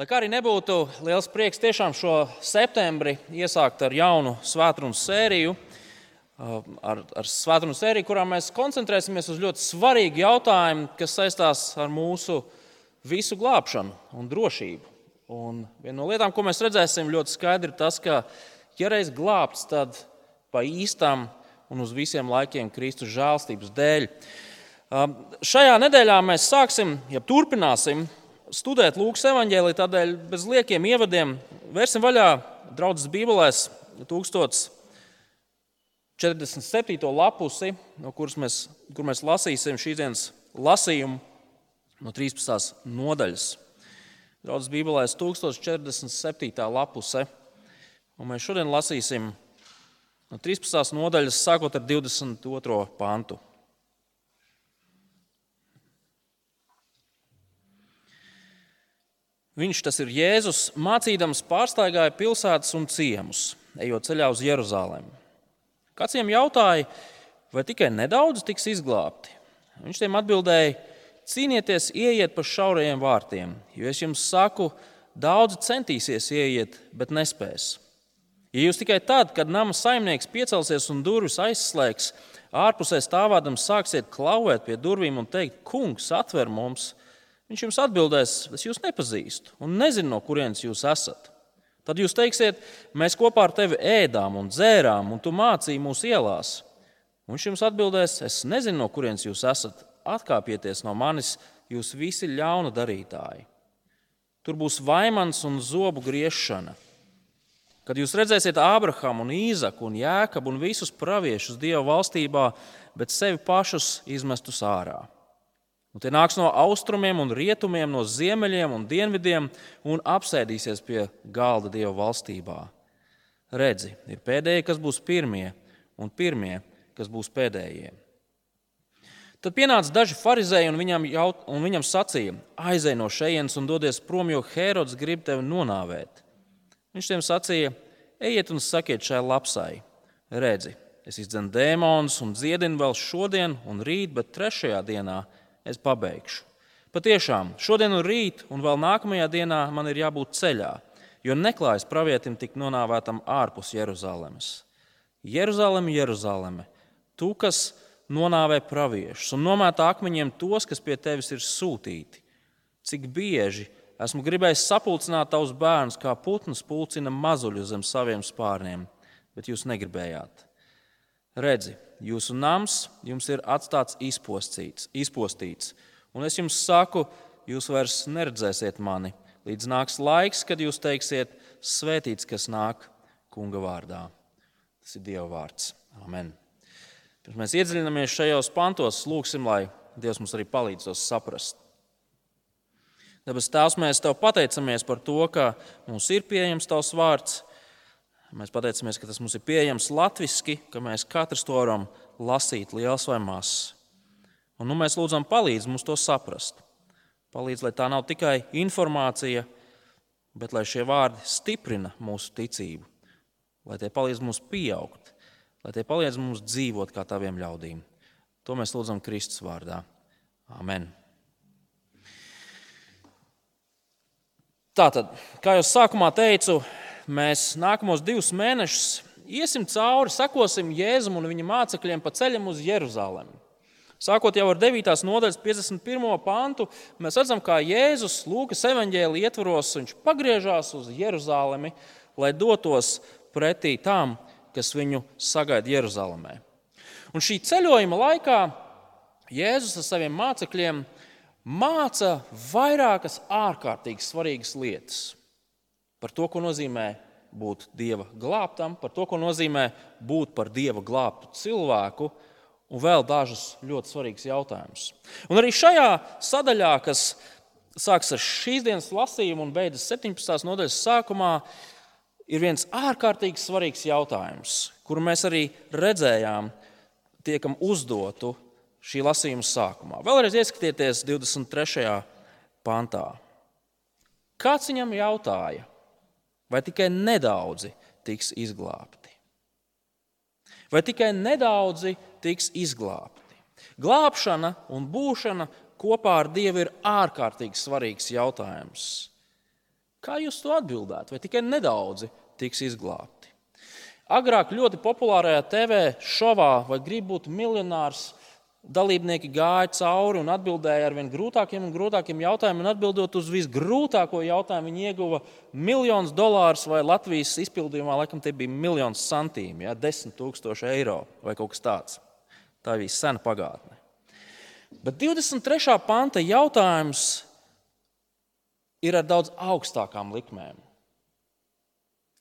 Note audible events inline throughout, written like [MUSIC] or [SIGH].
Lai kā arī nebūtu liels prieks tiešām šo septembri iesākt ar jaunu svētdienas sēriju, ar, ar svētdienas sēriju, kurā mēs koncentrēsimies uz ļoti svarīgu jautājumu, kas saistās ar mūsu visu glābšanu un drošību. Un viena no lietām, ko mēs redzēsim ļoti skaidri, ir tas, ka, ja reiz glābts, tad pa īstam un uz visiem laikiem Kristus žēlstības dēļ. Šajā nedēļā mēs sāksim, ja turpināsim studēt Lūkas evanģēlī, tādēļ bez liekiem ievadiem vērsim vaļā draudzes Bībelēs 1047. lapusi, no kuras mēs, kur mēs lasīsim šīs dienas lasījumu no 13. nodaļas. Draudzes Bībelēs 1047. lapuse, un mēs šodien lasīsim no 13. nodaļas, sākot ar 22. pantu. Viņš, tas ir Jēzus, mācīdams, pārsteigāja pilsētas un ciemus, ejot ceļā uz Jeruzalem. Kāds viņam jautāja, vai tikai nedaudz tiks izglābti? Viņš tiem atbildēja: Cīnieties, ieiet pa šaurajiem vārtiem, jo es jums saku, daudzi centīsies ieiet, bet nespēs. Ja jūs tikai tad, kad nama saimnieks piecelsies un durvis aizslēgs, ārpusē stāvādams sāksiet klauvēt pie durvīm un teikt, kungs, atver mums, viņš jums atbildēs, es jūs nepazīstu un nezinu, no kurienes jūs esat. Tad jūs teiksiet, mēs kopā ar tevi ēdām un dzērām, un tu mācīji mūsu ielās. Un viņš jums atbildēs, es nezinu, no kurienes jūs esat. Atkāpieties no manis, jūs visi ļauna darītāji. Tur būs vaimans un zobu griešana. Kad jūs redzēsiet Ābrahāmu, Īzaku un Jēkabu un visus praviešus Dieva valstībā, bet sevi pašus izmestus ārā. Un tie nāks no austrumiem un rietumiem, no ziemeļiem un dienvidiem un apsēdīsies pie galda Dieva valstībā. Redzi, ir pēdējie, kas būs pirmie, un pirmie, kas būs pēdējie. Tad pienāca daži farizēji un viņam, jaut, un viņam sacīja: Aizej no šejienes un dodies prom, jo Herods grib tevi nonāvēt. Viņš tiem sacīja: Ejiet un sakiet šai lapsai, redzi, es izdzenu dēmonus un dziedinu vēl šodien un rīt, bet trešajā dienā es pabeigšu. Patiešām, šodien un rīt, un vēl nākamajā dienā man ir jābūt ceļā, jo neklājas pravietim tik nonāvētam ārpus Jeruzalemes. Jeruzaleme, Jeruzaleme, tu, kas nonāvē praviešus un nomētā akmeņiem tos, kas pie tevis ir sūtīti, cik bieži Esmu gribējis sapulcināt tavus bērnus, kā putns pulcina mazuļu zem saviem spārniem, bet jūs negribējāt. Redzi, jūsu nams jums ir atstāts izpostīts, izpostīts, un es jums saku, jūs vairs neredzēsiet mani, līdz nāks laiks, kad jūs teiksiet, svētīts, kas nāk kunga vārdā. Tas ir Dieva vārds. Amen. Pirms mēs iedziļināmies šajos pantos, lūgsim, lai Dievs mums arī palīdz tos saprast. Dabas Tēvs, mēs Tev pateicamies par to, ka mums ir pieejams Tavs vārds. Mēs pateicamies, ka tas mums ir pieejams latviešu, ka mēs katrs to varam lasīt, liels vai mazs. Un nu mēs lūdzam, palīdz mums to saprast. Palīdz, lai tā nav tikai informācija, bet lai šie vārdi stiprina mūsu ticību, lai tie palīdz mums pieaugt, lai tie palīdz mums dzīvot kā taviem ļaudīm. To mēs lūdzam Kristus vārdā. Amen. Tātad, kā jau sākumā teicu, mēs nākamos divus mēnešus iesim cauri, sekosim Jēzum un viņa mācekļiem pa ceļam uz Jeruzalemi. Sākot jau ar 9. nodaļas 51. pantu, mēs redzam, kā Jēzus Lūkas evanģēlī ietvaros, viņš pagriežās uz Jeruzalemi, lai dotos pretī tām, kas viņu sagaida Jeruzalemē. Un šī ceļojuma laikā Jēzus ar saviem mācekļiem māca vairākas ārkārtīgi svarīgas lietas par to, ko nozīmē būt dieva glābtam, par to, ko nozīmē būt par dieva glābtu cilvēku, un vēl dažus ļoti svarīgus jautājumus. Un arī šajā sadaļā, kas sākas ar šīs dienas lasījumu un beidzas 17. nodaļas sākumā, ir viens ārkārtīgi svarīgs jautājums, kuru mēs arī redzējām, tiekam uzdotu šī lasījuma sākumā. Vēlreiz ieskatieties 23. pantā. Kāds viņam jautāja, vai tikai nedaudzi tiks izglābti? Vai tikai nedaudzi tiks izglābti? Glābšana un būšana kopā ar Dievu ir ārkārtīgi svarīgs jautājums. Kā jūs to atbildētu? Vai tikai nedaudzi tiks izglābti? Agrāk ļoti populārajā TV šovā, vai grib būt miljonārs, dalībnieki gāja cauri un atbildēja ar vien grūtākiem un grūtākiem jautājumiem. Atbildot uz visgrūtāko jautājumu, viņi ieguva miljonus dolārus, vai Latvijas izpildījumā laikam tie bija miljons santīmi, ja, desmit tūkstoši eiro vai kaut kas tāds. Tā bija sena pagātne. Bet 23. panta jautājums ir ar daudz augstākām likmēm.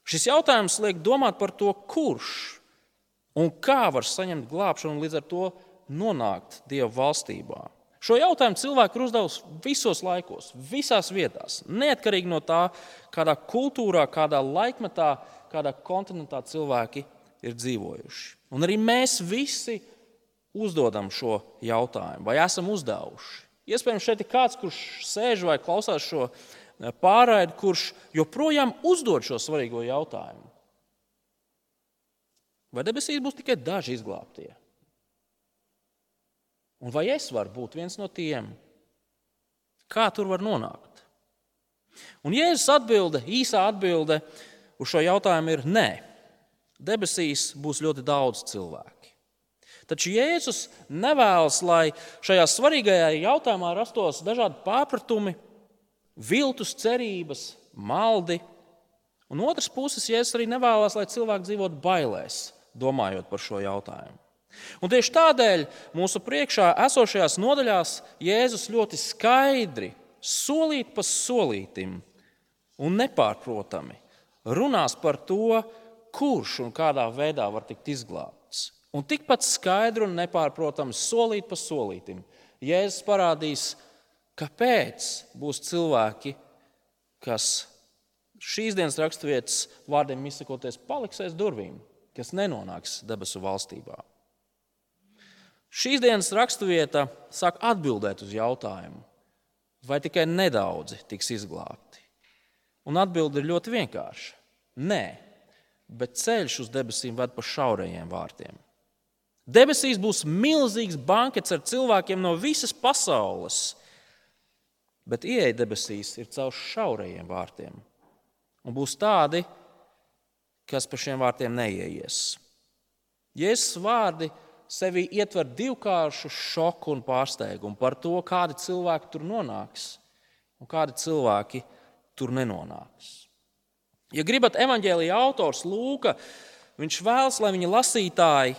Šis jautājums liek domāt par to, kurš un kā var saņemt glābšanu līdz ar to nonākt Dieva valstībā. Šo jautājumu cilvēki ir uzdevuši visos laikos, visās vietās, neatkarīgi no tā, kādā kultūrā, kādā laikmetā, kādā kontinentā cilvēki ir dzīvojuši. Un arī mēs visi uzdodam šo jautājumu, vai esam uzdevuši. Iespējams, šeit ir kāds, kurš sēž vai klausās šo eh, pārraidi, kurš joprojām uzdod šo svarīgo jautājumu. Vai debesīs būs tikai daži izglābtie? Un vai es varu būt viens no tiem? Kā tur var nonākt? Un Jēzus atbilde, īsā atbilde uz šo jautājumu ir nē. Debesīs būs ļoti daudz cilvēku. Taču Jēzus nevēlas, lai šajā svarīgajā jautājumā rastos dažādi pārpratumi, viltus cerības, maldi. Un otrs puses, Jēzus arī nevēlas, lai cilvēki dzīvotu bailēs, domājot par šo jautājumu. Un tieši tādēļ mūsu priekšā esošajās nodaļās Jēzus ļoti skaidri, solīt pa solītim un nepārprotami runās par to, kurš un kādā veidā var tikt izglābts. Un tikpat skaidri un nepārprotami solīt pa solītim. Jēzus parādīs, kāpēc būs cilvēki, kas šīs dienas raksturvietas vārdiem izsakoties, paliks aiz durvīm, kas nenonāks debesu valstībā. Šīs dienas raksturvieta sāk atbildēt uz jautājumu, vai tikai nedaudzi tiks izglābti. Un atbilde ir ļoti vienkārša. Nē, bet ceļš uz debesīm ved pa šaurajiem vārtiem. Debesīs būs milzīgs bankets ar cilvēkiem no visas pasaules, bet ieeja debesīs ir caur šaurajiem vārtiem. Un būs tādi, kas pa šiem vārtiem neieies. Jēzus vārdi sevī ietver divkāršu šoku un pārsteigumu par to, kādi cilvēki tur nonāks un kādi cilvēki tur nenonāks. Ja gribat, evanģēlīja autors Lūka, viņš vēlas, lai viņa lasītāji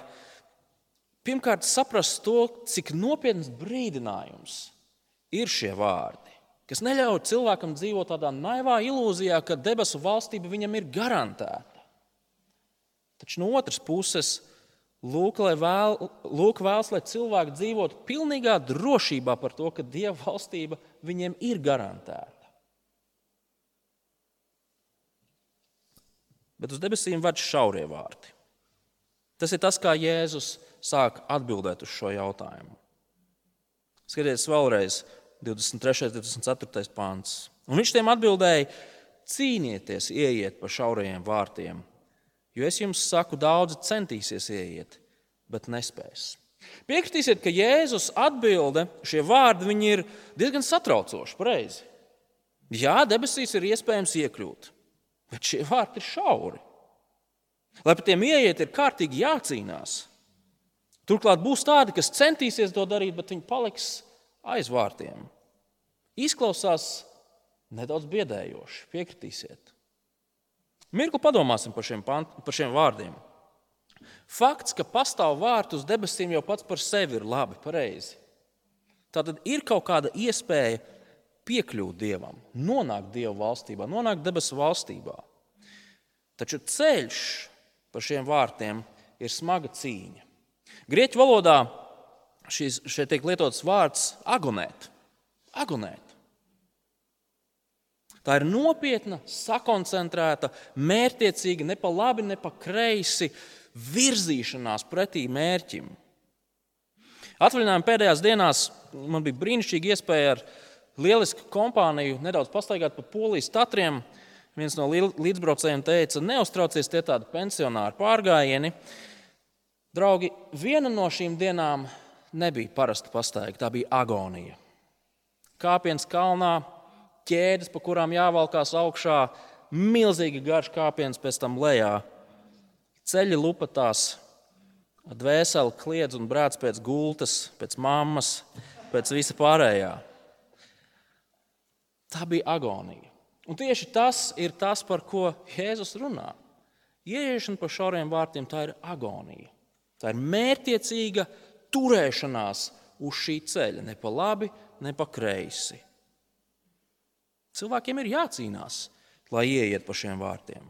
pirmkārt saprast to, cik nopietns brīdinājums ir šie vārdi, kas neļauj cilvēkam dzīvot tādā naivā ilūzijā, ka debesu valstība viņam ir garantēta. Taču no otras puses, Lūk, vēl, lūk vēlas, lai cilvēki dzīvotu pilnīgā drošībā par to, ka Dieva valstība viņiem ir garantēta. Bet uz debesīm ved šaurie vārti. Tas ir tas, kā Jēzus sāk atbildēt uz šo jautājumu. Skatieties vēlreiz, 23. un 24. pāns. Un viņš tiem atbildēja: cīnieties, ieiet pa šaurajiem vārtiem, jo es jums saku, daudzi centīsies ieiet, bet nespēs. Piekritīsiet, ka Jēzus atbilde, šie vārdi ir diezgan satraucoši. Pareizi. Jā, debesīs ir iespējams iekļūt, bet šie vārti ir šauri. Lai par tiem ieiet, ir kārtīgi jācīnās. Turklāt būs tādi, kas centīsies to darīt, bet viņi paliks aiz vārtiem. Izklausās nedaudz biedējoši, piekritīsiet. Mirkli padomāsim par šiem, par šiem vārdiem. Fakts, ka pastāv vārti uz debesīm, jau pats par sevi ir labi, pareizi. Tātad ir kaut kāda iespēja piekļūt Dievam, nonākt Dieva valstībā, nonākt debesu valstībā. Taču ceļš pa šiem vārtiem ir smaga cīņa. Grieķu valodā šis, šeit tiek lietots vārds agonēt. agonēt. Tā ir nopietna, sakoncentrēta, mērķiecīga, ne pa labi, ne pa kreisi virzīšanās pretī mērķim. Atvaļinājuma pēdējās dienās man bija brīnišķīga iespēja ar lielisku kompāniju nedaudz pastaigāt pa polijas tatriem. Viens no līdzbraucējiem teica, neuztraucies, tie tādi pensionāri pārgājieni. Draugi, viena no šīm dienām nebija parasta pastaiga, tā bija agonija. Kāpiens kalnā, ķēdes, pa kurām jāvalkās augšā, milzīgi garš kāpiens pēc tam lejā. Ceļi lupatās, dvēseli kliedz un brēc pēc gultas, pēc mammas, pēc visa pārējā. Tā bija agonija. Un tieši tas ir tas, par ko Jēzus runā. Ieiešana pa šauriem vārtiem tā ir agonija. Tā ir mērķiecīga turēšanās uz šī ceļa, ne pa labi, ne pa kreisi. Cilvēkiem ir jācīnās, lai ieiet pa šiem vārtiem.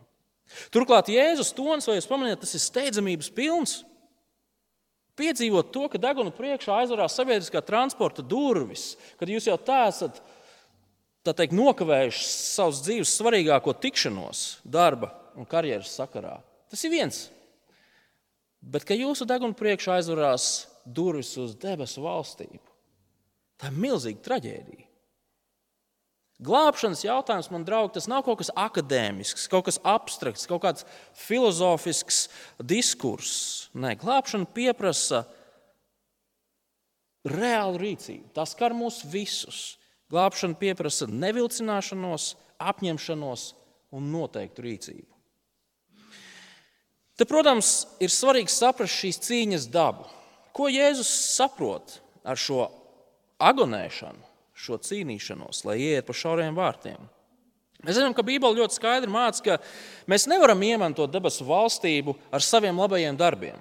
Turklāt Jēzus tons, vai jūs pamanījāt, tas ir steidzamības pilns. Piedzīvot to, ka deguna priekšā aizvarās sabiedriskā transporta durvis, kad jūs jau tā esat tā teikt, nokavējuši savus dzīves svarīgāko tikšanos, darba un karjeras sakarā. Tas ir viens. Bet, ka jūsu deguna priekšā aizvarās durvis uz debesu valstību, tā ir milzīga traģēdija. Glābšanas jautājums, man draugi, tas nav kaut kas akadēmisks, kaut kas abstrakts, kaut kāds filozofisks diskurss. Nē, glābšana prasa reālu rīcību. Tas skar mūs visus. Glābšana prasa nevilcināšanos, apņemšanos un noteiktu rīcību. Te, protams, ir svarīgi saprast šīs cīņas dabu. Ko Jēzus saprot ar šo agonēšanu? Šo cīnīšanos, lai ieiet pa šauriem vārtiem. Mēs zinām, ka Bībele ļoti skaidri māca, ka mēs nevaram iemantot debesu valstību ar saviem labajiem darbiem.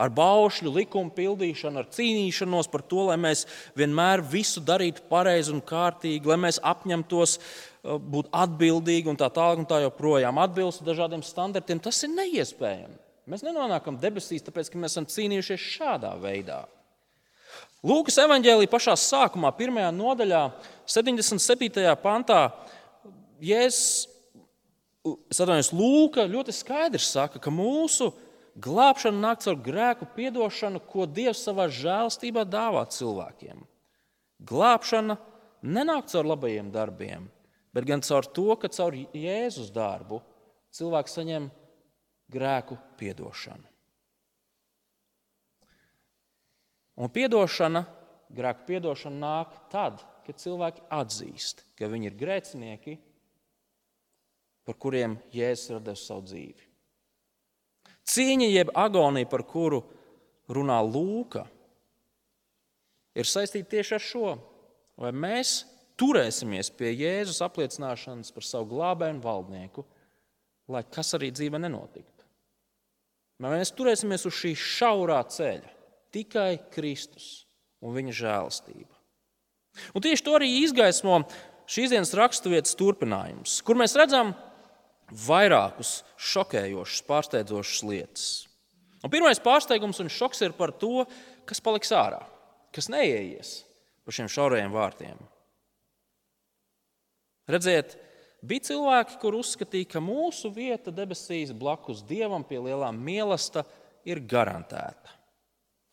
Ar baušļu likumu pildīšanu, ar cīnīšanos par to, lai mēs vienmēr visu darītu pareizi un kārtīgi, lai mēs apņemtos uh, būt atbildīgi un tā tālāk, un tā joprojām atbilst dažādiem standartiem. Tas ir neiespējami. Mēs nenonākam debesīs, tāpēc, ka mēs esam cīnījušies šādā veidā. Lūkas evanģēlī pašā sākumā, pirmajā nodaļā, 77. pantā, Jēzus, atvainojos, Lūka ļoti skaidri saka, ka mūsu glābšana nāk caur grēku piedošanu, ko Dievs savā žēlstībā dāvā cilvēkiem. Glābšana nenāk caur labajiem darbiem, bet gan caur to, ka caur Jēzus darbu cilvēks saņem grēku piedošanu. Un atdošana, grēku piedošana nāk tad, kad cilvēki atzīst, ka viņi ir grēcinieki, par kuriem Jēzus devis savu dzīvi. Cīņa, jeb agonija, par kuru runā Lūka, ir saistīta tieši ar šo. Vai mēs turēsimies pie Jēzus apliecināšanas par savu glābēju un valdnieku, lai kas arī dzīve nenotiktu? Vai mēs turēsimies uz šī šaurā ceļa? Tikai Kristus un viņa žēlastība. Un tieši to arī izgaismo šīs dienas raksturvietas turpinājums, kur mēs redzam vairākus šokējošus, pārsteidzošus lietas. Un pirmais pārsteigums un šoks ir par to, kas paliks ārā, kas neieies pa šiem šaurajiem vārtiem. Redziet, bija cilvēki, kur uzskatīja, ka mūsu vieta debesīs blakus dievam pie lielām mīlestības ir garantēta.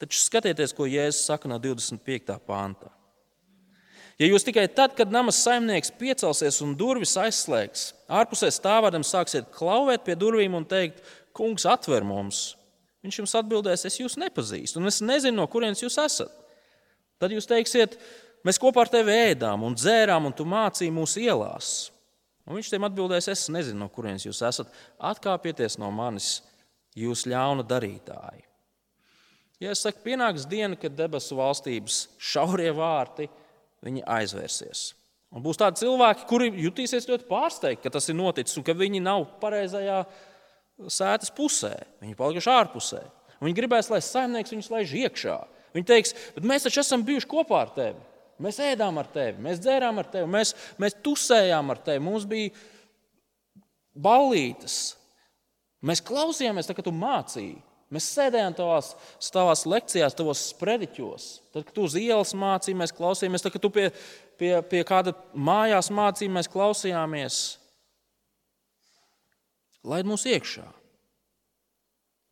Taču skatieties, ko Jēzus saka no 25. pānta. Ja jūs tikai tad, kad namas saimnieks piecelsies un durvis aizslēgs, ārpusē stāvādam sāksiet klauvēt pie durvīm un teikt, kungs, atver mums, viņš jums atbildēs, es jūs nepazīstu, un es nezinu, no kurienes jūs esat. Tad jūs teiksiet, mēs kopā ar tevi ēdām un dzērām, un tu mācīji mūsu ielās. Un viņš tiem atbildēs, es nezinu, no kurienes jūs esat. Atkāpieties no manis, jūs ļauna darītāji. Ja es saku, pienāks diena, kad debesu valstības šaurie vārti aizvērsies. Un būs tādi cilvēki, kuri jutīsies ļoti pārsteigti, ka tas ir noticis un ka viņi nav pareizajā sēdes pusē. Viņi palikuši ārpusē. Un viņi gribēs, lai saimnieks viņus laiž iekšā. Viņi teiks, bet mēs taču esam bijuši kopā ar tevi. Mēs ēdām ar tevi, mēs dzērām ar tevi, mēs, mēs tusējām ar tevi. Mums bija ballītes. Mēs klausījāmies, tā, kad tu mācīji. Mēs sēdējām tavās, tavās lekcijās, tavos sprediķos. Tad, kad tu uz ielas mācīji, mēs klausījāmies. Tad, kad tu pie, pie, pie kāda mājās mācīji, mēs klausījāmies. Laid mūs iekšā.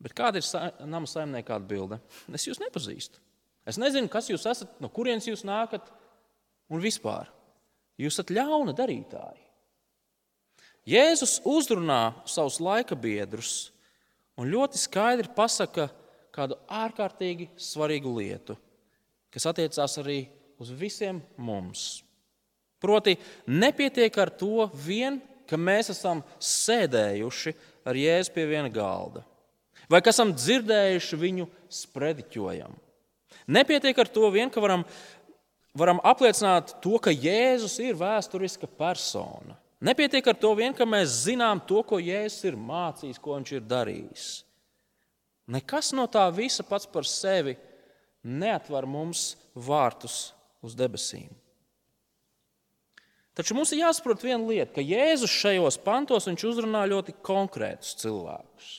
Bet kāda ir nama saimnieka atbilde? Es jūs nepazīstu. Es nezinu, kas jūs esat, no kurienes jūs nākat un vispār. Jūs esat ļauna darītāji. Jēzus uzrunā savus laika biedrus un ļoti skaidri pasaka kādu ārkārtīgi svarīgu lietu, kas attiecās arī uz visiem mums. Proti, nepietiek ar to vien, ka mēs esam sēdējuši ar jēzu pie viena galda, vai ka esam dzirdējuši viņu sprediķojumu. Nepietiek ar to vien, ka varam, varam apliecināt to, ka Jēzus ir vēsturiska persona. Nepietiek ar to vien, ka mēs zinām to, ko Jēzus ir mācījis, ko viņš ir darījis. Nekas no tā visa pats par sevi neatver mums vārtus uz debesīm. Taču mums ir jāsaprot viena lieta, ka Jēzus šajos pantos uzrunā ļoti konkrētus cilvēkus.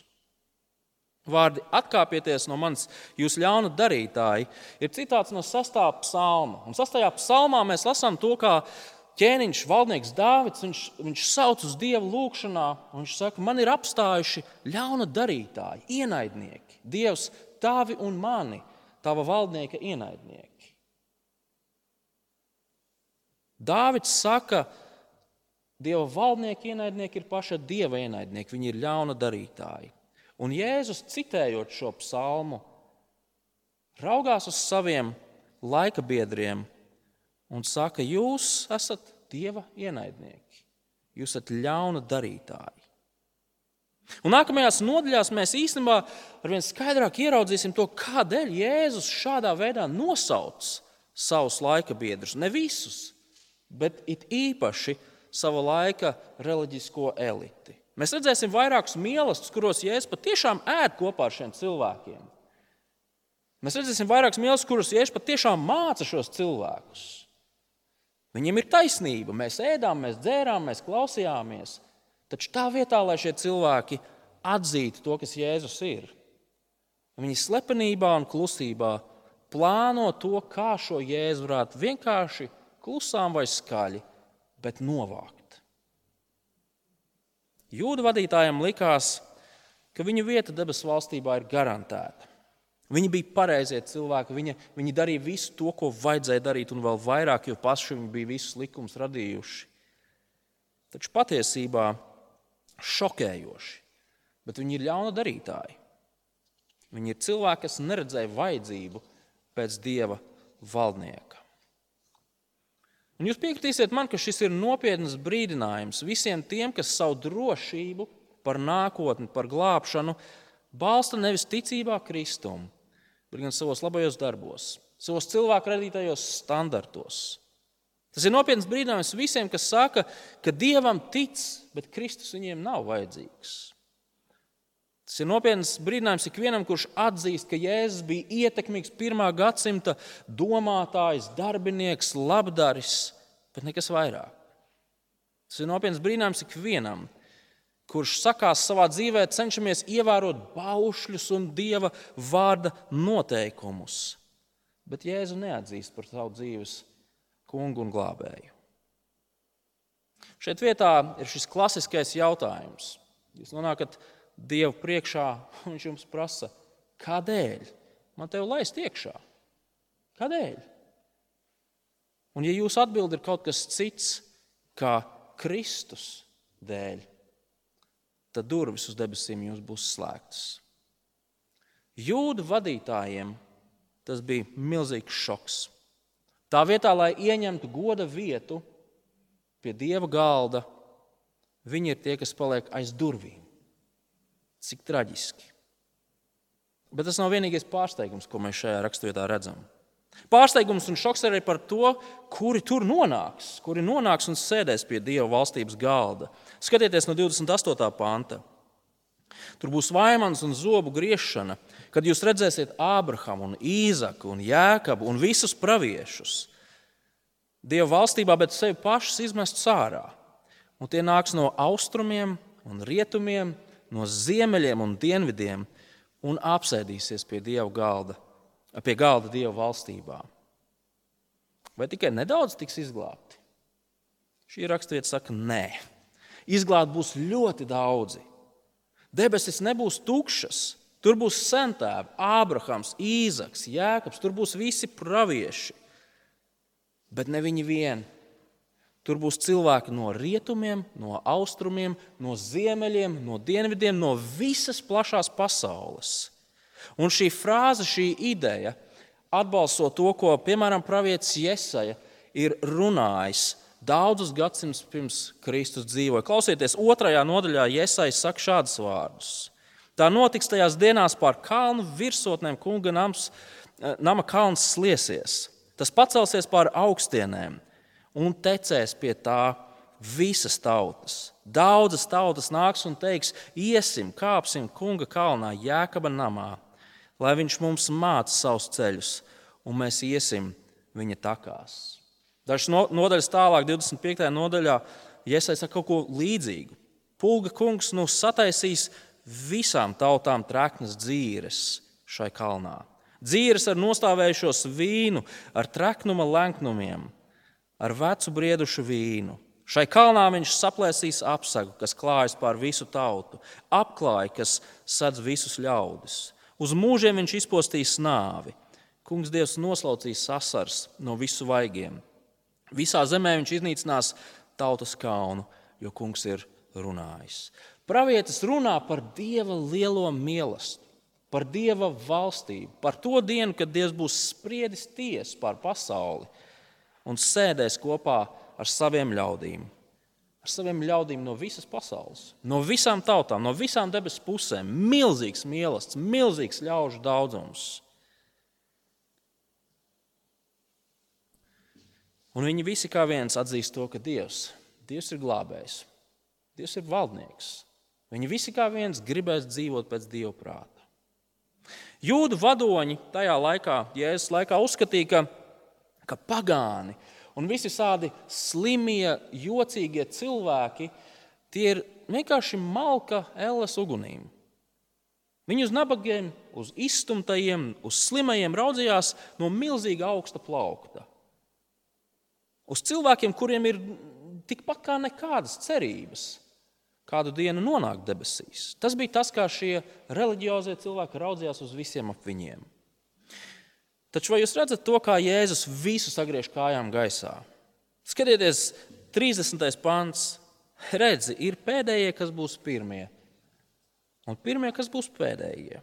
Vārdi atkāpieties no manis, jūs ļauna darītāji, ir citāts no 6. psalma. Un 6. psalmā mēs lasām to, kā ķēniņš, valdnieks Dāvids, viņš, viņš sauc uz Dievu lūgšanā, un viņš saka, man ir apstājuši ļauna darītāji, ienaidnieki, Dievs, tavi un mani, tava valdnieka ienaidnieki. Dāvids saka, Dieva valdnieki ienaidnieki ir paša dieva ienaidnieki, viņi ir ļauna darītāji. Un Jēzus, citējot šo psalmu, raugās uz saviem laika biedriem un saka, jūs esat dieva ienaidnieki, jūs esat ļauna darītāji. Un nākamajās nodaļās mēs īstenībā ar vien skaidrāk ieraudzīsim to, kādēļ Jēzus šādā veidā nosauc savus laika biedrus. Ne visus, bet it īpaši sava laika reliģisko eliti. Mēs redzēsim vairākus mīlestus, kuros Jēzus patiešām ēd kopā ar šiem cilvēkiem. Mēs redzēsim vairākus mīlestus, kuros Jēzus patiešām māca šos cilvēkus. Viņiem ir taisnība. Mēs ēdām, mēs dzērām, mēs klausījāmies. Taču tā vietā, lai šie cilvēki atzītu to, kas Jēzus ir, viņi slepenībā un klusībā plāno to, kā šo Jēzu varētu vienkārši klusām vai skaļi, bet novākt. Jūda vadītājiem likās, ka viņu vieta debesu valstībā ir garantēta. Viņi bija pareizie cilvēki, viņi, viņi darīja visu to, ko vajadzēja darīt, un vēl vairāk, jo paši viņi bija visus likumus radījuši. Taču patiesībā šokējoši, bet viņi ir ļauna darītāji. Viņi ir cilvēki, kas neredzēja vajadzību pēc dieva valdnieka. Un jūs piekritīsiet man, ka šis ir nopietns brīdinājums visiem tiem, kas savu drošību par nākotni, par glābšanu balsta nevis ticībā Kristum, bet gan savos labajos darbos, savos cilvēku radītajos standartos. Tas ir nopietns brīdinājums visiem, kas saka, ka Dievam tic, bet Kristus viņiem nav vajadzīgs. Tas ir nopietns brīdinājums ikvienam, kurš atzīst, ka Jēzus bija ietekmīgs pirmā gadsimta domātājs, darbinieks, labdaris, bet nekas vairāk. Tas ir nopietns brīnums ikvienam, kurš sakās savā dzīvē, cenšamies ievērot baušļus un dieva vārda noteikumus, bet Jēzu neatzīst par savu dzīves kungu un glābēju. Šeit vietā ir šis klasiskais jautājums. Jūs nonākat Dievu priekšā, un [LAUGHS] viņš jums prasa, kādēļ man te laist iekšā? Kādēļ? Un, ja jūsu atbilde ir kaut kas cits, kā Kristus dēļ, tad durvis uz debesīm jums būs slēgtas. Jūdu vadītājiem tas bija milzīgs šoks. Tā vietā, lai ieņemtu goda vietu pie dieva galda, viņi ir tie, kas paliek aiz durvīm. Cik traģiski. Bet tas nav vienīgais pārsteigums, ko mēs šajā raksturvietā redzam. Pārsteigums un šoks arī par to, kuri tur nonāks, kuri nonāks un sēdēs pie Dieva valstības galda. Skatieties no 28. panta. Tur būs vaimans un zobu griešana, kad jūs redzēsiet Ābrahamu, Īzaku un Jēkabu un visus praviešus. Dieva valstībā, bet sevi pašus izmest sārā. Un tie nāks no austrumiem un rietumiem, no ziemeļiem un dienvidiem un apsēdīsies pie Dieva galda, pie galda Dieva valstībā. Vai tikai nedaudz tiks izglābti? Šī raksturvieta saka, nē. Izglābti būs ļoti daudzi. Debesis nebūs tukšas. Tur būs centēvi, Ābrahams, Īzaks, Jēkabs, tur būs visi pravieši. Bet ne viņi vien. Tur būs cilvēki no rietumiem, no austrumiem, no ziemeļiem, no dienvidiem, no visas plašās pasaules. Un šī frāze, šī ideja atbalsto to, ko piemēram pravietis Jesaja ir runājis daudzus gadsimtus pirms Kristus dzīvoja. Klausieties, otrajā nodaļā Iesais saka šādus vārdus. Tā notiks tajās dienās pār kalnu virsotnēm, kunga nams, eh, nama kalns sliesies. Tas pacelsies pār augstienēm un tecēs pie tā visas tautas. Daudzas tautas nāks un teiks, iesim, kāpsim kunga kalnā, jēkaba namā, lai viņš mums māca savus ceļus, un mēs iesim viņa takās. Dažas nodaļas tālāk, 25. nodaļā, iesaistās kaut ko līdzīgu. Pulga kungs nu sataisīs visām tautām treknas dzīves šai kalnā. Dzīves ar nostāvējušos vīnu, ar treknuma lenknumiem, ar vecu briedušu vīnu. Šai kalnā viņš saplēsīs apsagu, kas klājas pār visu tautu, apklāja, kas sadz visus ļaudis. Uz mūžiem viņš izpostīs nāvi. Kungs Dievs noslaucīs sasars no visu vaigiem. Visā zemē viņš iznīcinās tautas kaunu, jo kungs ir runājis. Pravietis runā par Dieva lielo mīlestību, par Dieva valstību, par to dienu, kad Dievs būs spriedis tiesu pār pasauli un sēdēs kopā ar saviem ļaudīm. Ar saviem ļaudīm no visas pasaules, no visām tautām, no visām debesu pusēm. Milzīgs mīlestības, milzīgs ļaužu daudzums. Un viņi visi kā viens atzīst to, ka Dievs, Dievs ir glābējs, Dievs ir valdnieks. Viņi visi kā viens gribēs dzīvot pēc Dieva prāta. Jūdu vadoņi tajā laikā, Jēzus laikā, uzskatīja, ka, ka pagāni un visi tādi slimie, jocīgie cilvēki tie ir vienkārši malka elles ugunīm. Viņi uz nabagiem, uz izstumtajiem, uz slimajiem raudzījās no milzīga augsta plaukta uz cilvēkiem, kuriem ir tikpat kā nekādas cerības kādu dienu nonākt debesīs. Tas bija tas, kā šie reliģiozie cilvēki raudzījās uz visiem ap viņiem. Taču vai jūs redzat to, kā Jēzus visu sagriež kājām gaisā? Skatieties, 30. pants. Redzi, ir pēdējie, kas būs pirmie, un pirmie, kas būs pēdējie.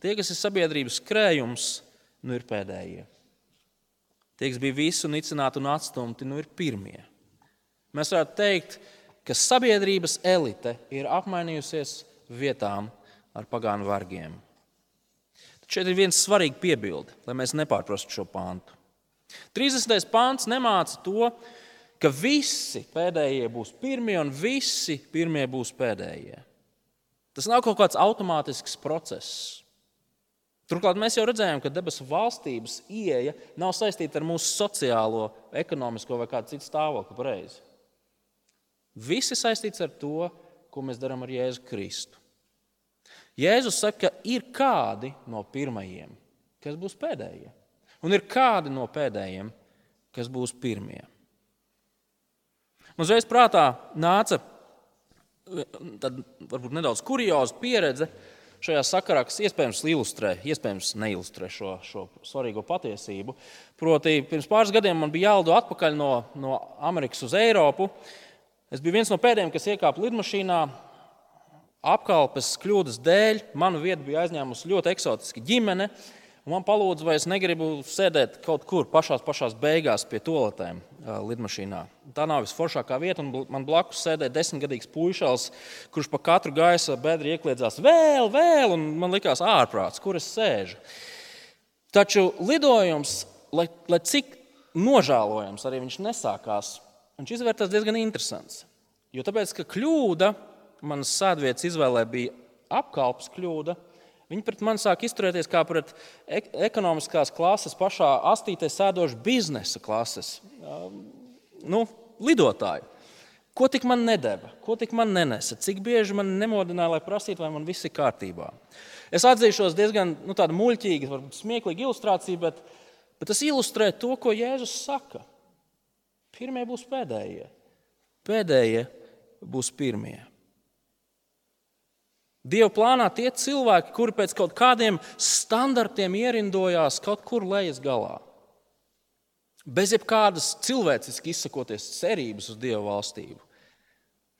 Tie, kas ir sabiedrības krējums, nu ir pēdējie. Tie, kas bija visu nicināti un atstumti, nu ir pirmie. Mēs varētu teikt, ka sabiedrības elite ir apmainījusies vietām ar pagānu vargiem. Tad šeit ir viens svarīgs piebilde, lai mēs nepārprastu šo pāntu. 30. pāns nemāca to, ka visi pēdējie būs pirmie un visi pirmie būs pēdējie. Tas nav kaut kāds automātisks process. Turklāt mēs jau redzējām, ka debesu valstības ieeja nav saistīta ar mūsu sociālo, ekonomisko vai kādu citu stāvokli. Pareizi. Viss ir saistīts ar to, ko mēs darām ar Jēzu Kristu. Jēzus saka, ka ir kādi no pirmajiem, kas būs pēdējie, un ir kādi no pēdējiem, kas būs pirmie. Man uzreiz prātā nāca tad, varbūt nedaudz kurioza pieredze šajā sakarā, kas iespējams ilustrē, iespējams neilustrē šo, šo svarīgo patiesību. Proti, pirms pāris gadiem man bija jālido atpakaļ no, no Amerikas uz Eiropu. Es biju viens no pēdējiem, kas iekāpa lidmašīnā. Apkalpes kļūdas dēļ manu vietu bija aizņēmusi ļoti eksotiska ģimene. Man palūdza, vai es negribu sēdēt kaut kur pašā, pašās beigās pie toaletēm lidmašīnā. Tā nav visforšākā vieta, un man blakus sēdēja desmitgadīgs puišals, kurš pa katru gaisa bedri iekļiedzās vēl, vēl, un man likās ārprāts, kur es sēžu. Taču lidojums, lai, lai cik nožēlojams arī viņš nesākās, viņš izvērtās diezgan interesants. Jo tāpēc, ka kļūda manas sēdvietas izvēlē bija apkalpes kļūda, Viņi pret mani sāk izturēties kā pret ekonomiskās klases pašā astītē sēdošu biznesa klases nu, lidotāju. Ko tik man nedēva, ko tik man nenesa, cik bieži man nemodināja, lai prasītu, vai man viss ir kārtībā. Es atzīšos diezgan nu, muļķīgi, varbūt smieklīgi ilustrācija, bet, bet tas ilustrē to, ko Jēzus saka. Pirmie būs pēdējie, pēdējie būs pirmie. Dieva plānā tie cilvēki, kuri pēc kaut kādiem standartiem ierindojās kaut kur lejas galā, bez jebkādas cilvēciski izsakoties cerības uz Dieva valstību,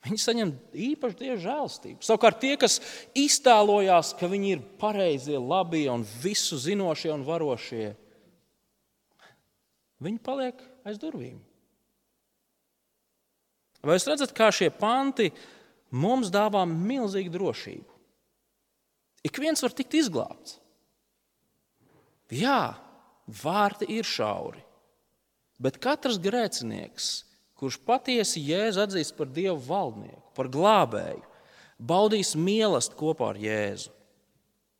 viņi saņem īpašu Dieva žēlstību. Savukārt tie, kas iztēlojās, ka viņi ir pareizie, labie un visu zinošie un varošie, viņi paliek aiz durvīm. Vai jūs redzat, kā šie panti mums dāvā milzīgu drošību? Ik viens var tikt izglābts. Jā, vārti ir šauri, bet katrs grēcinieks, kurš patiesi Jēzu atzīst par Dievu valdnieku, par glābēju, baudīs mīlestību kopā ar Jēzu.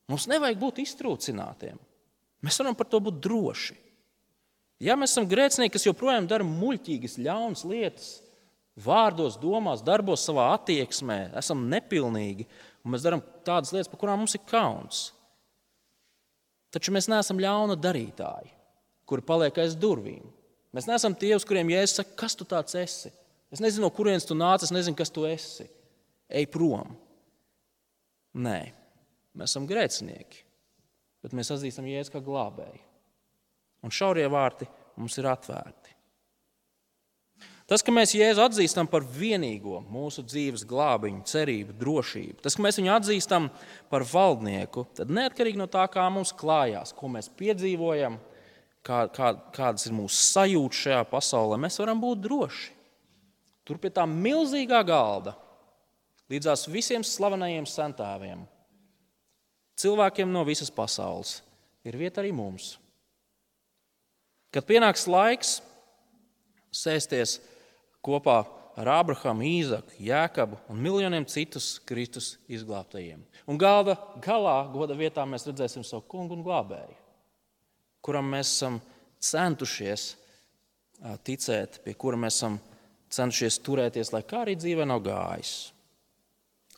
Mums nevajag būt iztrūcinātiem. Mēs varam par to būt droši. Ja mēs esam grēcinieki, kas joprojām dara muļķīgas, ļaunas lietas, vārdos, domās, darbos, savā attieksmē, esam nepilnīgi un mēs darām tādas lietas, par kurām mums ir kauns. Taču mēs neesam ļauna darītāji, kuri paliek aiz durvīm. Mēs neesam tie, uz kuriem jēzus saka, kas tu tāds esi. Es nezinu, no kurienes tu nāc, es nezinu, kas tu esi. Ej prom. Nē, mēs esam grēcinieki, bet mēs atzīstam jēzu kā glābēju. Un šaurie vārti mums ir atvērti. Tas, ka mēs Jēzu atzīstam par vienīgo mūsu dzīves glābiņu, cerību, drošību, tas, ka mēs viņu atzīstam par valdnieku, tad neatkarīgi no tā, kā mums klājās, ko mēs piedzīvojam, kā, kā, kādas ir mūsu sajūtas šajā pasaulē, mēs varam būt droši. Tur pie tā milzīgā galda, līdzās visiem slavenajiem centāviem, cilvēkiem no visas pasaules, ir vieta arī mums. Kad pienāks laiks sēsties kopā ar Ābrahāmu, Īzaku, Jēkabu un miljoniem citus Kristus izglābtajiem. Un galda galā, goda vietā, mēs redzēsim savu kungu un glābēju, kuram mēs esam centušies ticēt, pie kura mēs esam centušies turēties, lai kā arī dzīve nav gājis.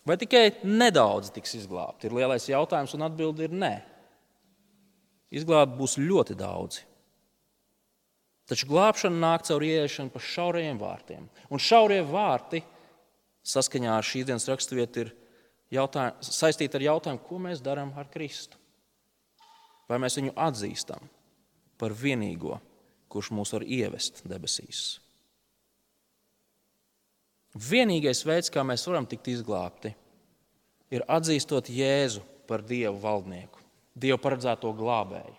Vai tikai nedaudz tiks izglābti? Ir lielais jautājums, un atbilde ir nē. Izglābti būs ļoti daudzi. Taču glābšana nāk caur ieiešanu pa šaurajiem vārtiem. Un šaurie vārti, saskaņā ar šīs dienas raksturvietu, ir saistīti ar jautājumu, ko mēs darām ar Kristu. Vai mēs viņu atzīstam par vienīgo, kurš mūs var ievest debesīs? Vienīgais veids, kā mēs varam tikt izglābti, ir atzīstot Jēzu par Dievu valdnieku, Dievu paredzēto glābēju.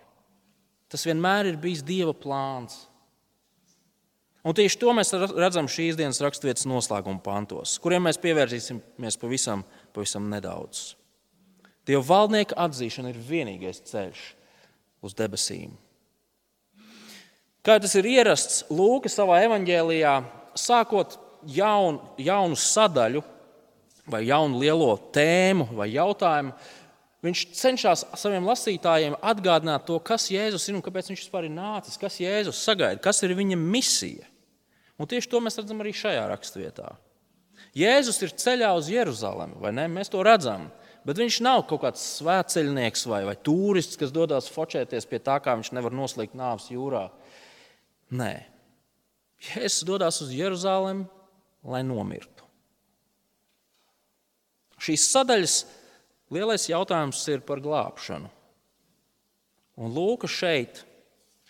Tas vienmēr ir bijis Dieva plāns. Un tieši to mēs redzam šīs dienas raksturvietas noslēguma pantos, kuriem mēs pievērsīsimies pavisam, pavisam nedaudz. Dieva valdnieka atzīšana ir vienīgais ceļš uz debesīm. Kā tas ir ierasts Lūka savā evanģēlijā, sākot jaunu, jaunu sadaļu, vai jaunu lielo tēmu vai jautājumu, viņš cenšas saviem lasītājiem atgādināt to, kas Jēzus ir un kāpēc viņš vispār ir nācis, kas Jēzus sagaida, kas ir viņa misija. Un tieši to mēs redzam arī šajā raksturvietā. Jēzus ir ceļā uz Jeruzalemi, vai ne? Mēs to redzam. Bet viņš nav kaut kāds svētceļnieks vai, vai turists, kas dodas focēties pie tā, kā viņš nevar noslīgt nāves jūrā. Nē, Jēzus dodas uz Jeruzalemi, lai nomirtu. Šīs sadaļas lielais jautājums ir par glābšanu. Un Lūka šeit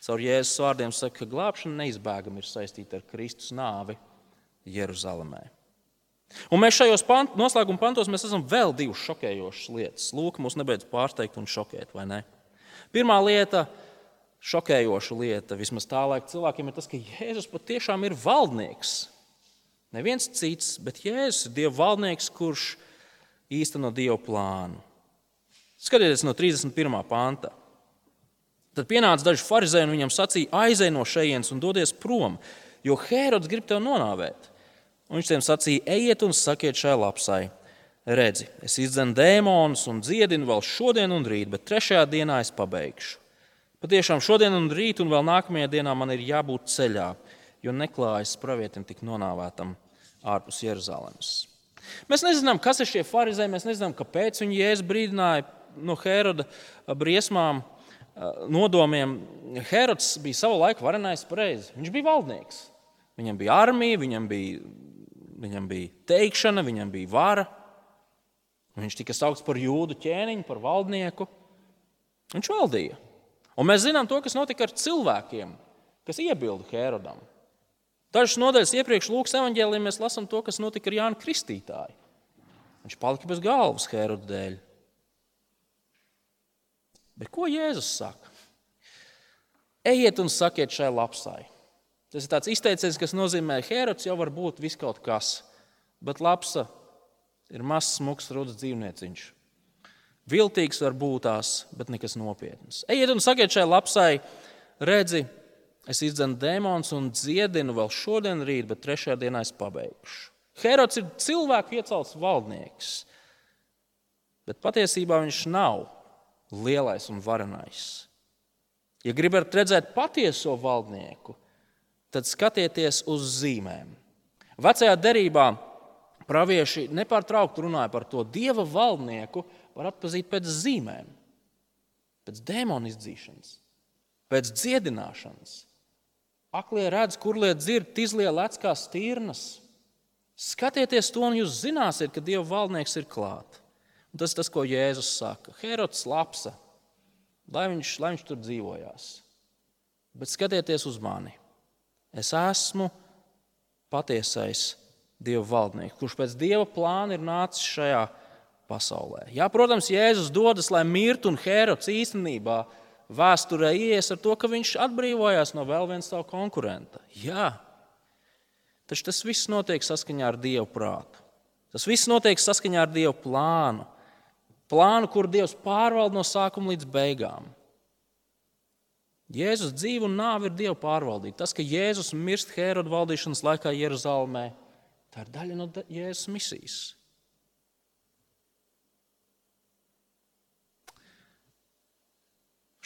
Caur Jēzus vārdiem saka, ka glābšana neizbēgami ir saistīta ar Kristus nāvi Jeruzalemē. Un mēs šajos pant, noslēguma pantos esam vēl divas šokējošas lietas. Lūk, mūs nebeidz pārsteigt un šokēt, vai ne? Pirmā lieta, šokējoša lieta, vismaz tā laika cilvēkiem, ir tas, ka Jēzus patiešām ir valdnieks. Neviens cits, bet Jēzus ir Dieva valdnieks, kurš īsteno Dieva plānu. Skatieties no 31. panta. Tad pienāca daži farizēji un viņam sacīja, aizej no šejienes un dodies prom, jo Hērods grib tevi nonāvēt. Un viņš tiem sacīja, ejiet un sakiet šai lapsai. Redzi, es izdzenu dēmonus un dziedinu vēl šodien un rīt, bet trešajā dienā es pabeigšu. Patiešām šodien un rīt un vēl nākamajā dienā man ir jābūt ceļā, jo neklājas pravietim tik nonāvētam ārpus Jeruzalemes. Mēs nezinām, kas ir šie farizēji, mēs nezinām, kāpēc viņi jēzus brīdināja no Hēroda briesmām nodomiem Herods bija savu laiku varenais pareizi. Viņš bija valdnieks. Viņam bija armija, viņam bija, viņam bija teikšana, viņam bija vara. Viņš tika saukts par jūdu ķēniņu, par valdnieku. Viņš valdīja. Un mēs zinām to, kas notika ar cilvēkiem, kas iebilda Herodam. Dažas nodaļas iepriekš Lūkas evanģēlījā mēs lasām to, kas notika ar Jānu Kristītāju. Viņš palika bez galvas Heroda dēļ. Bet ko Jēzus saka? Ejiet un sakiet šai lapsai. Tas ir tāds izteiciens, kas nozīmē, ka Herods jau var būt viskaut kas, bet lapsa ir mazs, smūgs, rudas dzīvnieciņš. Viltīgs var būt tās, bet nekas nopietns. Ejiet un sakiet šai lapsai, redzi, es izdzenu dēmonus un dziedinu vēl šodien, rīt, bet trešajā dienā es pabeigšu. Herods ir cilvēku iecelts valdnieks, bet patiesībā viņš nav lielais un varenais. Ja gribat redzēt patieso valdnieku, tad skatieties uz zīmēm. Vecajā derībā pravieši nepārtraukti runāja par to dieva valdnieku, var atpazīt pēc zīmēm, pēc dēmonu izdzīšanas, pēc dziedināšanas. Aklie redz, kur liet dzird, izlie lec kā stīrnas. Skatieties to, un jūs zināsiet, ka Dieva valdnieks ir klāt. Un tas ir tas, ko Jēzus saka. Herods lapsa, lai viņš, lai viņš tur dzīvojās. Bet skatieties uz mani. Es esmu patiesais Dieva valdnieks, kurš pēc Dieva plāna ir nācis šajā pasaulē. Jā, protams, Jēzus dodas, lai mirtu, un Herods īstenībā vēsturē ies ar to, ka viņš atbrīvojās no vēl viena savu konkurenta. Jā, taču tas viss notiek saskaņā ar Dieva prātu. Tas viss notiek saskaņā ar Dieva plānu. Plānu, kur Dievs pārvalda no sākuma līdz beigām. Jēzus dzīve un nāve ir Dieva pārvaldība. Tas, ka Jēzus mirst Heroda valdīšanas laikā Jeruzalemē, tā ir daļa no Jēzus misijas.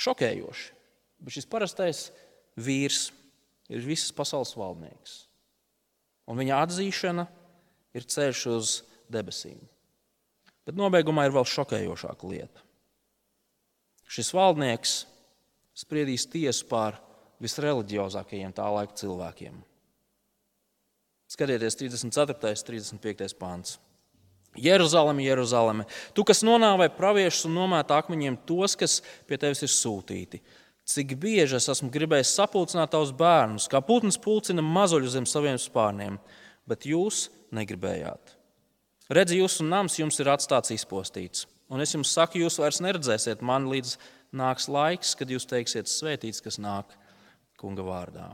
šokējoši. Bet šis parastais vīrs ir visas pasaules valdnieks. Un viņa atzīšana ir ceļš uz debesīm. Bet nobeigumā ir vēl šokējošāka lieta. Šis valdnieks spriedīs tiesu pār visreliģiozākajiem tā laika cilvēkiem. Skatieties, 34. un 35. pāns. Jeruzaleme, Jeruzaleme, tu, kas nonāvē praviešus un nomēta akmeņiem tos, kas pie tevis ir sūtīti. Cik bieži es esmu gribējis sapulcināt tavus bērnus, kā putns pulcina mazuļu zem saviem spārniem, bet jūs negribējāt. Redzi, jūsu nams jums ir atstāts izpostīts, un es jums saku, jūs vairs neredzēsiet mani līdz nāks laiks, kad jūs teiksiet svētīts, kas nāk kunga vārdā.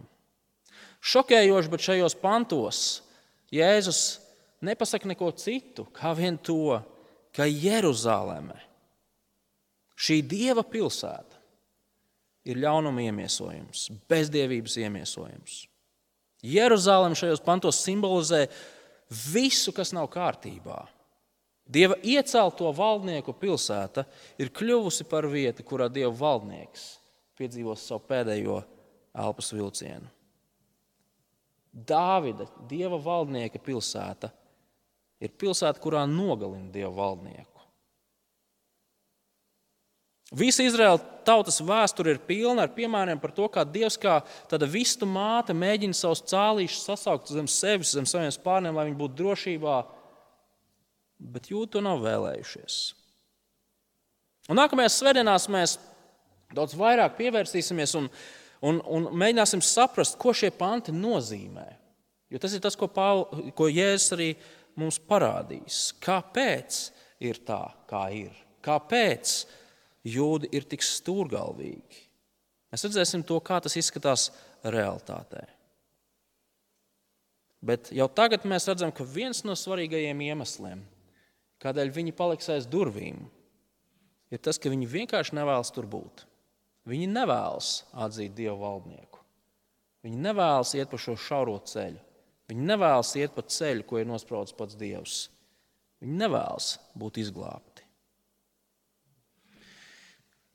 Šokējoši, bet šajos pantos Jēzus nepasaka neko citu, kā vien to, ka Jeruzaleme, šī dieva pilsēta, ir ļaunuma iemiesojums, bezdievības iemiesojums. Jeruzaleme šajos pantos simbolizē visu, kas nav kārtībā. Dieva iecelto valdnieku pilsēta ir kļuvusi par vietu, kurā dieva valdnieks piedzīvos savu pēdējo elpas vilcienu. Dāvida, dieva valdnieka pilsēta, ir pilsēta, kurā nogalina dievu valdnieku. Visa Izraēla tautas vēsture ir pilna ar piemēriem par to, kā Dievs, kā tāda vistu māte, mēģina savus cālīšus sasaukt zem sevis, zem saviem spārniem, lai viņi būtu drošībā, bet jūti to nav vēlējušies. Un nākamajās svētdienās mēs daudz vairāk pievērsīsimies un, un, un mēģināsim saprast, ko šie panti nozīmē. Jo tas ir tas, ko, Paul, ko Jēzus arī mums parādīs, kāpēc ir tā, kā ir. Kāpēc jūdi ir tik stūrgalvīgi? Mēs redzēsim to, kā tas izskatās realitātē. Bet jau tagad mēs redzam, ka viens no svarīgākajiem iemesliem, kādēļ viņi paliks aiz durvīm, ir tas, ka viņi vienkārši nevēlas tur būt. Viņi nevēlas atzīt dievu valdnieku. Viņi nevēlas iet pa šo šauro ceļu. Viņi nevēlas iet pa ceļu, ko ir nospraudis pats Dievs. Viņi nevēlas būt izglābti.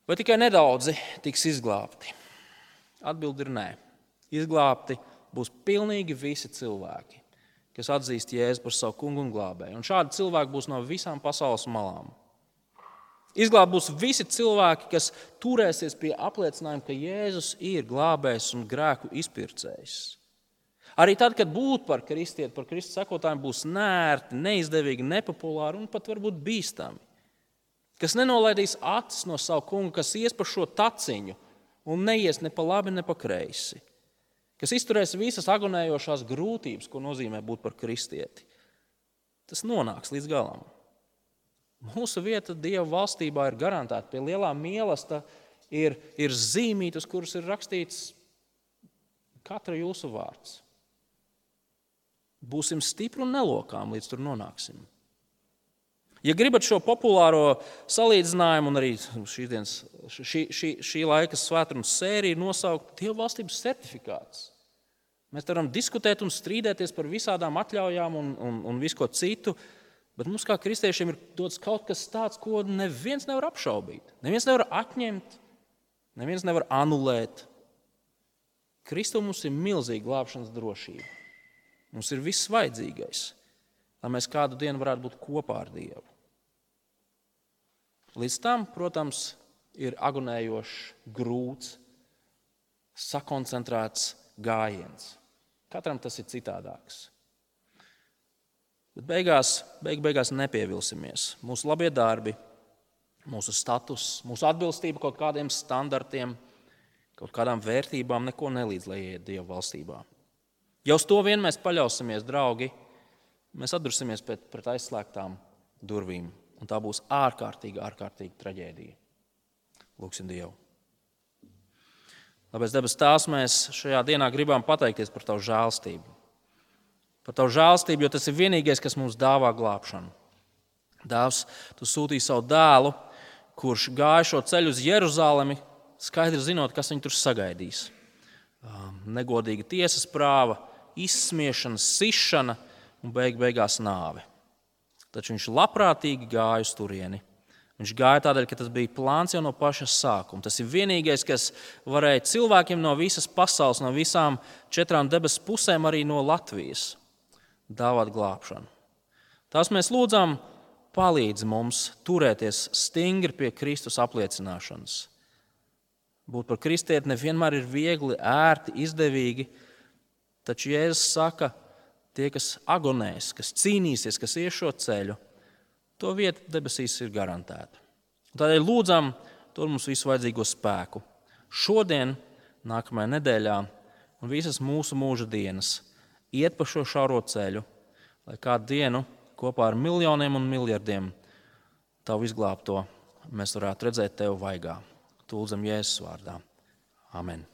Vai tikai nedaudzi tiks izglābti? Atbilde ir nē. Izglābti būs pilnīgi visi cilvēki, kas atzīst Jēzu par savu kungu un glābēju. Un šādi cilvēki būs no visām pasaules malām. Izglābt būs visi cilvēki, kas turēsies pie apliecinājuma, ka Jēzus ir glābējs un grēku izpircējs. Arī tad, kad būt par kristieti, par Kristus sekotājiem būs nērti, neizdevīgi, nepopulāri un pat varbūt bīstami. Kas nenolaidīs acis no savu kungu, kas ies pa šo taciņu un neies ne pa labi, ne pa kreisi. Kas izturēs visas agonējošās grūtības, ko nozīmē būt par kristieti. Tas nonāks līdz galam. Mūsu vieta Dieva valstībā ir garantēta. Pie lielā mīlestības ir, ir zīmītas, kuras ir rakstīts katra jūsu vārds. Būsim stipri un nelokām, līdz tur nonāksim. Ja gribat šo populāro salīdzinājumu, un arī dienas, šī, šī, šī laika svētdienas sēriju nosaukt Dieva valstības certifikāts, mēs varam diskutēt un strīdēties par visādām atļaujām un, un, un visu ko citu, bet mums kā kristiešiem ir dots kaut kas tāds, ko neviens nevar apšaubīt. Neviens nevar atņemt, neviens nevar anulēt. Kristu mums ir milzīga glābšanas drošība. Mums ir viss vajadzīgais, lai mēs kādu dienu varētu būt kopā ar Dievu. Līdz tam, protams, ir agonējošs, grūts, sakoncentrēts gājiens. Katram tas ir citādāks. Bet beigās, beig, beigās nepievilsimies. Mūsu labie darbi, mūsu status, mūsu atbilstība kaut kādiem standartiem, kaut kādām vērtībām neko nelīdz, lai iet Dieva valstībā. Ja uz to vien mēs paļausimies, draugi, mēs atdursimies pret, pret aizslēgtām durvīm Un tā būs ārkārtīgi, ārkārtīgi traģēdija. Lūksim Dievu. Tāpēc, debes Tēvs, mēs šajā dienā gribam pateikties par Tavu žēlstību. Par Tavu žēlstību, jo tas ir vienīgais, kas mums dāvā glābšanu. Dēvs, Tu sūtīji savu dēlu, kurš gāja šo ceļu uz Jeruzalemi, skaidri zinot, kas viņu tur sagaidīs. Um, negodīga tiesas prāva, izsmiešana, sišana un beig beigās nāve taču viņš labprātīgi gāja uz turieni. Viņš gāja tādēļ, ka tas bija plāns jau no paša sākuma. Tas ir vienīgais, kas varēja cilvēkiem no visas pasaules, no visām četrām debesu pusēm, arī no Latvijas, dāvāt glābšanu. Tās mēs lūdzam, palīdz mums turēties stingri pie Kristus apliecināšanas. Būt par kristieti nevienmēr ir viegli, ērti, izdevīgi, taču Jēzus saka, ka tie, kas agonēs, kas cīnīsies, kas ies šo ceļu, to vieta debesīs ir garantēta. Tādēļ lūdzam to mums visu vajadzīgo spēku. Šodien, nākamajā nedēļā un visas mūsu mūža dienas iet pa šo šauro ceļu, lai kādu dienu kopā ar miljoniem un miljardiem tavu izglābto mēs varētu redzēt tevi vaigā. Tūlzam Jēzus vārdā. Amen.